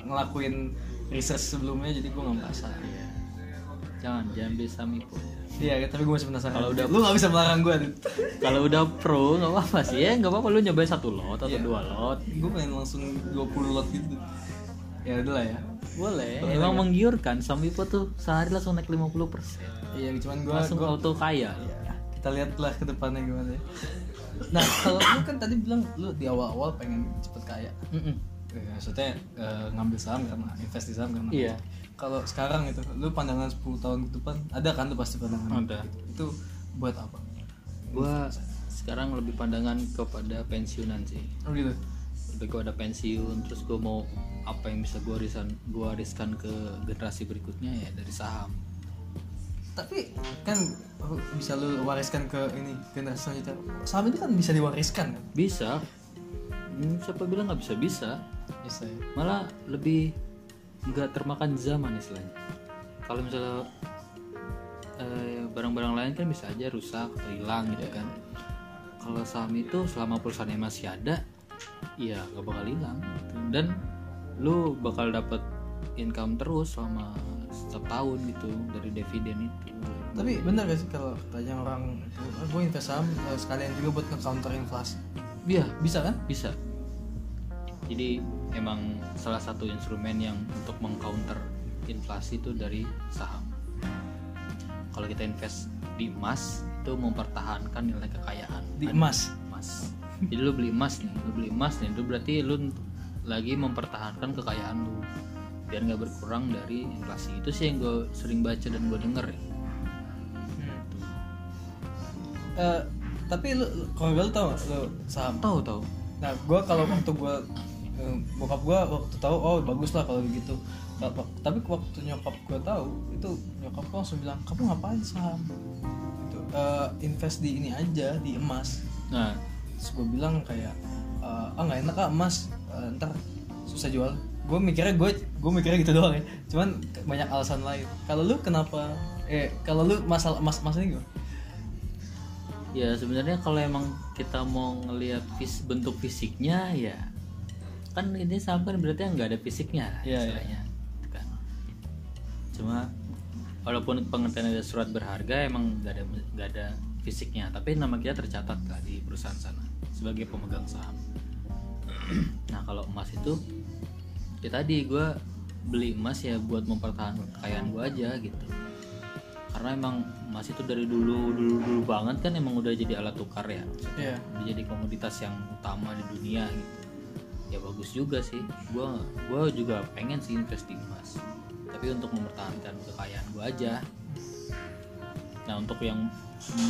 ngelakuin research sebelumnya jadi gue nggak merasa.
Iya. jangan jangan beli saham IPO
iya tapi gue masih penasaran.
Kalau udah-
lu nggak bisa melarang gue
kalau udah pro nggak apa-apa sih. Ya nggak apa-apa lu nyobain satu lot atau
Iya.
dua lot.
Gue pengen langsung 20 lot gitu. Ya udah lah ya.
Boleh. Emang menggiurkan saham IPO tuh sehari langsung naik 50%
iya cuman gue
langsung auto kaya.
Ya, kita lihat lah ke depannya gimana ya. Nah kalau lu kan tadi bilang lu di awal-awal pengen cepet kaya.
Mm-mm.
Ya, maksudnya eh, ngambil saham karena invest di saham karena
Iya.
kalau sekarang itu lu pandangan 10 tahun ke depan ada kan lu pasti pandangan?
Ada.
itu buat apa?
Gua sekarang lebih pandangan kepada pensiunan sih.
Oh gitu?
Lebih kepada pensiun terus gue mau apa yang bisa gue wariskan gua wariskan ke generasi berikutnya ya dari saham.
Tapi kan oh, bisa lu wariskan ke ini generasi selanjutnya. Saham itu kan bisa diwariskan kan?
Bisa. Hmm, siapa bilang nggak bisa? Bisa
ya
malah lebih nggak termakan zaman istilahnya. Kalau misalnya eh, barang-barang lain kan bisa aja rusak atau hilang gitu kan. Kalau saham itu selama perusahaannya masih ada ya nggak bakal hilang gitu. dan lu bakal dapat income terus selama setiap tahun gitu dari dividen itu.
Tapi benar gak sih kalau tanya orang gue invest saham eh, sekalian juga buat nge-counter inflasi?
Iya.
Bisa kan?
Bisa jadi emang salah satu instrumen yang untuk mengcounter inflasi itu dari saham. Kalau kita invest di emas itu mempertahankan nilai kekayaan.
Di emas?
Emas. Jadi lu beli emas nih lu beli emas nih itu berarti lu lagi mempertahankan kekayaan lu. Biar nggak berkurang dari inflasi. Itu sih yang gue sering baca dan gue denger. Ya
Eh, tapi lu kalau gue tau lu saham?
Tahu tahu
nah gue kalau waktu gue bokap gue waktu tahu oh bagus lah kalau gitu tapi waktu nyokap gue tahu itu nyokap gue langsung bilang kamu ngapain saham gitu, "Eh, invest di ini aja di emas.
Nah.
Terus gue bilang kayak "Eh, ah nggak enak ah emas. Eh, ntar susah jual. Gue mikirnya gue gue mikirnya gitu doang ya. Cuman banyak alasan lain. Kalau lu kenapa? Eh kalau lu masalah emas emas ini gimana?
ya sebenarnya kalau emang kita mau ngelihat bentuk fisiknya ya kan ini saham kan berarti nggak ada fisiknya
Iya,
istilahnya gitu kan. Cuma walaupun pengertian ada surat berharga emang nggak ada nggak ada fisiknya. Tapi nama kita tercatat lah di perusahaan sana sebagai pemegang saham. Nah kalau emas itu ya tadi gue beli emas ya buat mempertahankan kekayaan gue aja gitu. Karena emang emas itu dari dulu dulu dulu banget kan emang udah jadi alat tukar ya. Udah jadi komoditas yang utama di dunia gitu ya bagus juga sih. Gua gua juga pengen sih invest di emas. Tapi untuk mempertahankan kekayaan gua aja. Nah untuk yang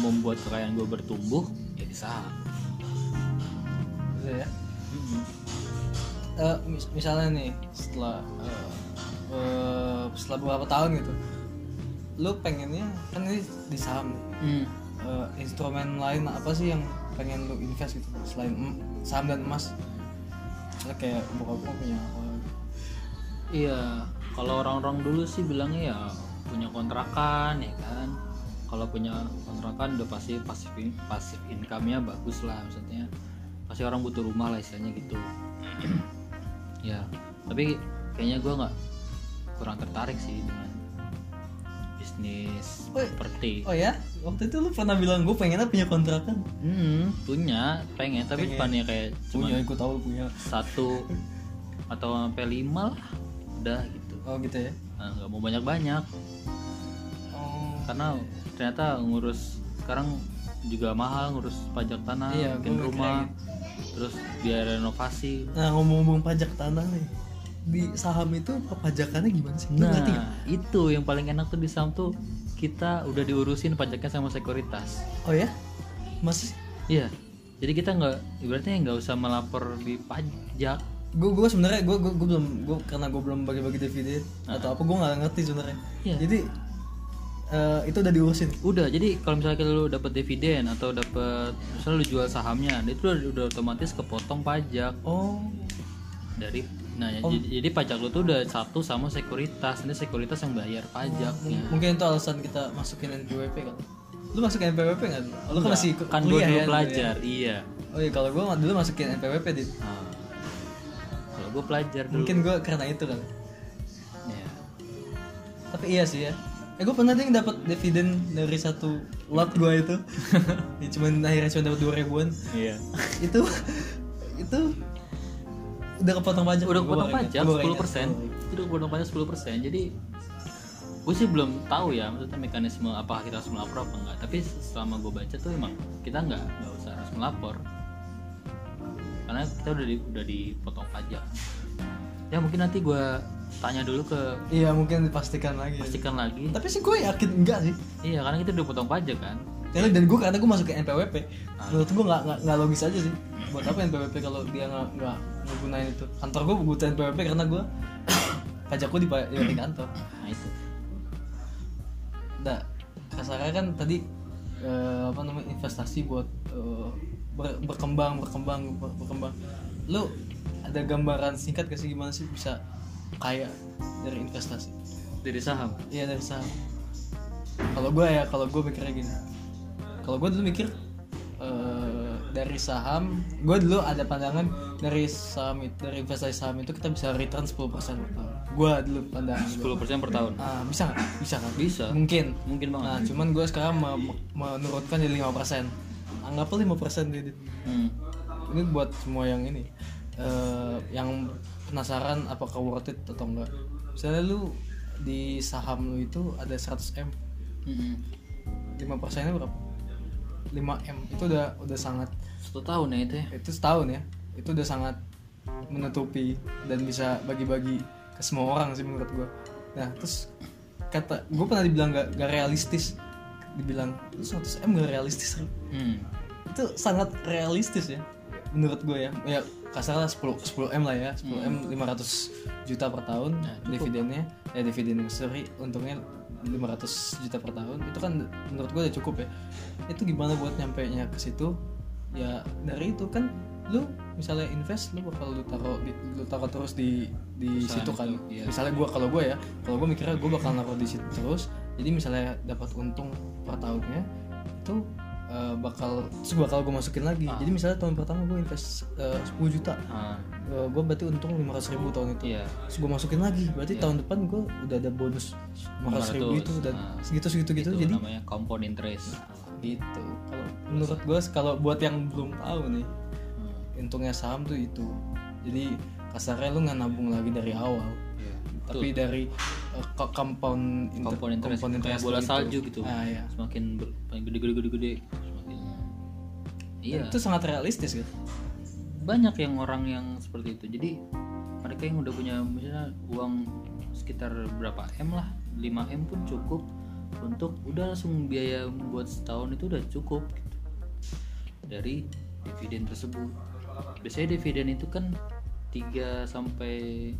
membuat kekayaan gua bertumbuh ya di saham.
Gitu ya?
Mm-mm.
Eh, mis- misalnya nih setelah eh, eh, setelah beberapa tahun gitu lu pengennya kan ini di saham nih.
Hmm.
Eh, instrumen lain apa sih yang pengen lu invest gitu selain saham dan emas Misalnya kayak bokap gua punya apa
Iya, kalau orang-orang dulu sih bilangnya ya punya kontrakan ya kan. Kalau punya kontrakan udah pasti pasif pasif income-nya bagus lah maksudnya. Pasti orang butuh rumah lah istilahnya gitu. ya, tapi kayaknya gua nggak kurang tertarik sih dengan bisnis
Oh,
properti.
oh ya waktu itu lu pernah bilang gue pengennya punya kontrakan
Hmm, punya, pengen, tapi
Pengen.
bukannya kayak cuma
punya ikut tahu punya
satu atau sampai lima lah, udah gitu.
oh gitu ya
Nah, nggak mau banyak-banyak.
oh
karena ternyata ngurus sekarang juga mahal ngurus pajak tanah
Iya,
bikin rumah
mikirnya
terus biaya renovasi
nah ngomong-ngomong pajak tanah nih di saham itu pajakannya gimana sih? Lu
nah
nggak?
itu yang paling enak tuh di saham tuh kita udah diurusin pajaknya sama sekuritas.
Oh ya? Masih
iya. Jadi kita nggak ibaratnya nggak usah melapor di pajak.
Gue gue sebenarnya gue gue belum gue karena gue belum bagi-bagi dividen atau apa gue nggak ngerti sebenarnya.
Iya.
jadi eh, itu udah diurusin?
Udah jadi kalau misalnya lu dapat dividen atau dapat misalnya lu jual sahamnya itu udah, udah otomatis kepotong pajak.
Oh.
Dari nah
Oh.
jadi, jadi pajak lu tuh udah satu sama sekuritas. Ini sekuritas yang bayar pajaknya
M- mungkin itu alasan kita masukin NPWP kan lu masukin NPWP dulu? Oh, lu kan masih
kan gue dulu
ya,
pelajar iya.
Dulu ya? oh iya kalau gue dulu masukin NPWP dit.
Nah, kalau gue pelajar dulu.
Mungkin gue karena itu kan
ya.
tapi iya sih ya. Eh gue pernah deh dapat dividen dari satu lot gue itu. Ya, cuman akhirnya cuma dapat dua ribuan.
Iya.
Itu itu udah kepotong pajak.
Udah
Gua
potong
baru
pajak 10
ingat.
persen. Itu potong pajak 10 persen. Jadi gue sih belum tahu ya maksudnya mekanisme apakah kita harus melapor apa enggak. Tapi selama gue baca tuh emang kita nggak nggak usah harus melapor. Karena kita udah di, udah dipotong pajak. Ya mungkin nanti gue tanya dulu ke
iya mungkin dipastikan lagi.
Pastikan lagi.
Tapi sih gue yakin enggak sih.
Iya karena kita udah potong pajak kan.
Karena dan gue karena gue masuk ke NPWP
Ah.
menurut gue nggak nggak- nggak logis aja sih. Buat apa NPWP kalau dia nggak nggak ngegunain itu kantor gue butuh NPWP karena gue pajak gue di, di kantor
nah itu
Nah, kasarnya kan tadi eh, apa namanya investasi buat eh, ber- berkembang, berkembang, ber- berkembang. Lu ada gambaran singkat gak sih gimana sih bisa kaya dari investasi?
dari saham
Iya dari saham. Kalau gue ya, kalau gue mikirnya gini. Kalau gue dulu mikir eh, dari saham gue dulu ada pandangan dari saham itu dari investasi saham itu kita bisa return 10% per tahun. Gue dulu pandangan gua.
10% per tahun?
Ah, bisa nggak? Bisa kan
bisa.
Mungkin.
Mungkin banget.
Nah cuman gue sekarang me- menurunkan jadi 5% anggaplah 5% Didit.
Hmm.
ini buat semua yang ini. Eh, yang penasaran apakah worth it atau enggak. Misalnya lu di saham lu itu ada 100 m.
Mm-mm.
5 persennya berapa 5 m. Itu udah udah sangat
satu tahun ya itu ya?
Itu setahun ya. Itu udah sangat menutupi dan bisa bagi-bagi ke semua orang sih menurut gue nah terus kata gue pernah dibilang gak, gak realistis. Dibilang lu 100 m gak realistis Ri."
hmm.
itu sangat realistis ya menurut gue ya. Ya kasarnya 10 10 m lah ya. 10 m 500 juta per tahun dividennya. Ya dividen sorry untungnya 500 juta per tahun itu kan menurut gue udah cukup ya. Itu gimana buat nyampe nya ke situ? Ya dari itu kan lu misalnya invest lu bakal lu taruh di, lu taruh terus di di situ kan.
itu, iya.
misalnya gua kalau gue ya kalau gue mikirnya gue bakal naruh di situ terus. Jadi misalnya dapat untung per tahunnya itu eh, bakal terus bakal gue masukin lagi. Jadi misalnya tahun pertama gue invest eh, 10 juta.
Ah,
gue berarti untung 500 ribu tahun itu.
Iya.
Terus gue masukin lagi. Berarti tahun depan gue udah ada bonus 500 ribu
500,
itu dan
nah.
segitu segitu gitu.
Itu
jadi
namanya compound interest.
Gitu. Kalau menurut gue kalau buat yang belum tahu nih
Hmm.
untungnya saham tuh itu. Jadi kasarnya lu nggak nabung lagi dari awal.
Iya.
tapi dari uh, compound inter-
compound interest kayak
interest
bola
itu.
salju gitu
ah, ya.
semakin ber, paling gede gede gede gede semakin iya
itu sangat realistis kan
banyak yang orang yang seperti itu jadi mereka yang udah punya misalnya uang sekitar berapa m lah 5 m pun cukup untuk udah langsung biaya buat setahun itu udah cukup gitu. dari dividen tersebut biasanya dividen itu kan 3 sampai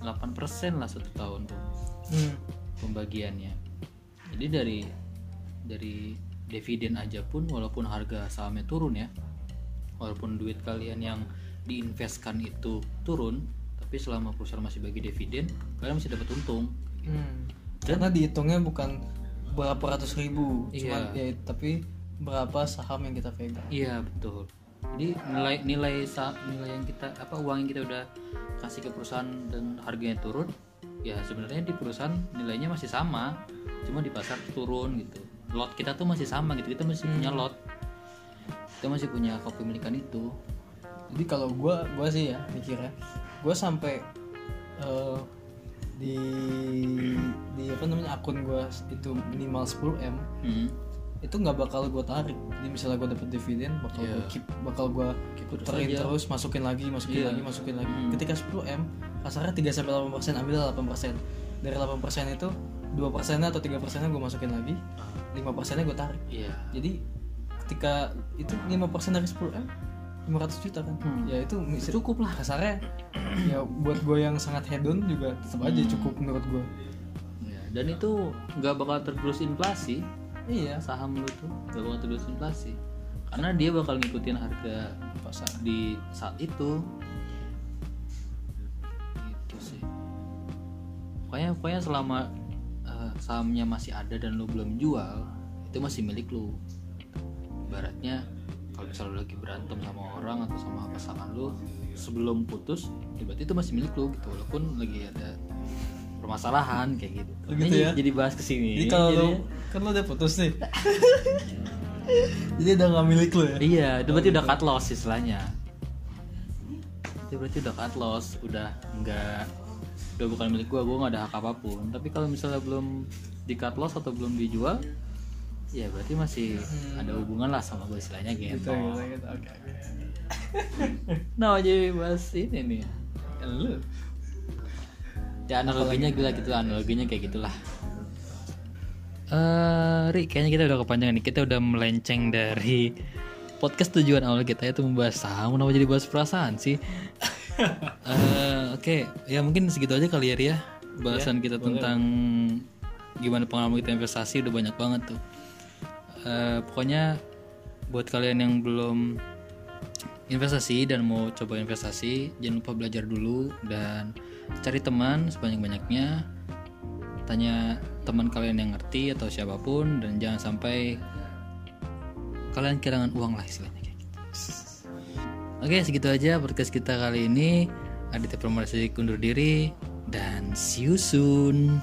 8 persen lah satu tahun tuh
hmm.
pembagiannya jadi dari dari dividen aja pun walaupun harga sahamnya turun ya walaupun duit kalian yang diinvestkan itu turun tapi selama perusahaan masih bagi dividen kalian masih dapat untung
Hmm. karena dihitungnya bukan berapa ratus ribu
Iya.
cuman ya tapi berapa saham yang kita pegang
iya betul jadi nilai nilai nilai yang kita apa uang yang kita udah kasih ke perusahaan dan harganya turun ya sebenarnya di perusahaan nilainya masih sama cuma di pasar turun gitu. Lot kita tuh masih sama gitu kita masih punya lot. Kita masih punya kepemilikan itu.
Jadi kalau gua gua sih ya mikirnya gua sampai eh, di di apa namanya akun gua itu minimal 10 m.
Hmm.
Itu nggak bakal gue tarik jadi misalnya gue dapet dividen bakal
Iya.
gue keep bakal gue puterin terus masukin lagi masukin
Iya.
lagi masukin lagi
Hmm.
ketika 10 m kasarnya 3 sampai 8 persen ambil 8 persen dari 8 persen itu 2 persennya atau 3 persennya gue masukin lagi 5 persennya gue tarik
iya
jadi ketika itu 5 persen dari 10 m 500 juta kan
Hmm.
ya itu mis-
cukup lah
kasarnya ya buat gue yang sangat hedon juga tetap aja
Hmm.
cukup menurut gue
Ya, dan itu nggak bakal tergerus inflasi
iya
saham lu tuh. Nggak bakal tergerus inflasi karena dia bakal ngikutin harga
pasar
di saat itu. Gitu sih. Pokoknya pokoknya selama eh, sahamnya masih ada dan lu belum jual itu masih milik lu. Ibaratnya kalau misalnya lu lagi berantem sama orang atau sama pasangan lu sebelum putus ya berarti itu masih milik lu gitu. Walaupun lagi ada permasalahan kayak gitu,
Oh, gitu ya?
jadi bahas ke sini
Jadi kalau lu
jadinya-
kan lu udah putus nih. Jadi udah nggak milik lu ya?
Iya, itu berarti udah cut loss istilahnya. Itu berarti udah cut loss, udah enggak udah bukan milik gua, gua nggak ada hak apa pun. Tapi kalau misalnya belum di cut loss atau belum dijual, ya berarti masih ada hubungan lah sama gua istilahnya gitu.
Gitu, gitu, gitu. Oke.
Nah, jadi bahas ini nih.
Lu.
Ya analoginya gila gitu, analoginya kayak gitulah. Eh, Ri, kayaknya kita udah kepanjangan nih. Kita udah melenceng dari podcast tujuan awal kita itu membahas saham. Kenapa jadi bahas perasaan sih? Eh, Oke, ya mungkin segitu aja kali ya, Ri ya. Bahasan kita tentang gimana pengalaman kita investasi udah banyak banget tuh. Eh, pokoknya buat kalian yang belum investasi dan mau coba investasi jangan lupa belajar dulu dan cari teman sebanyak-banyaknya tanya teman kalian yang ngerti atau siapa pun dan jangan sampai kalian kehilangan uang lah istilahnya kayak gitu Oke, segitu aja podcast kita kali ini. Aditya Pramana undur diri dan see you soon.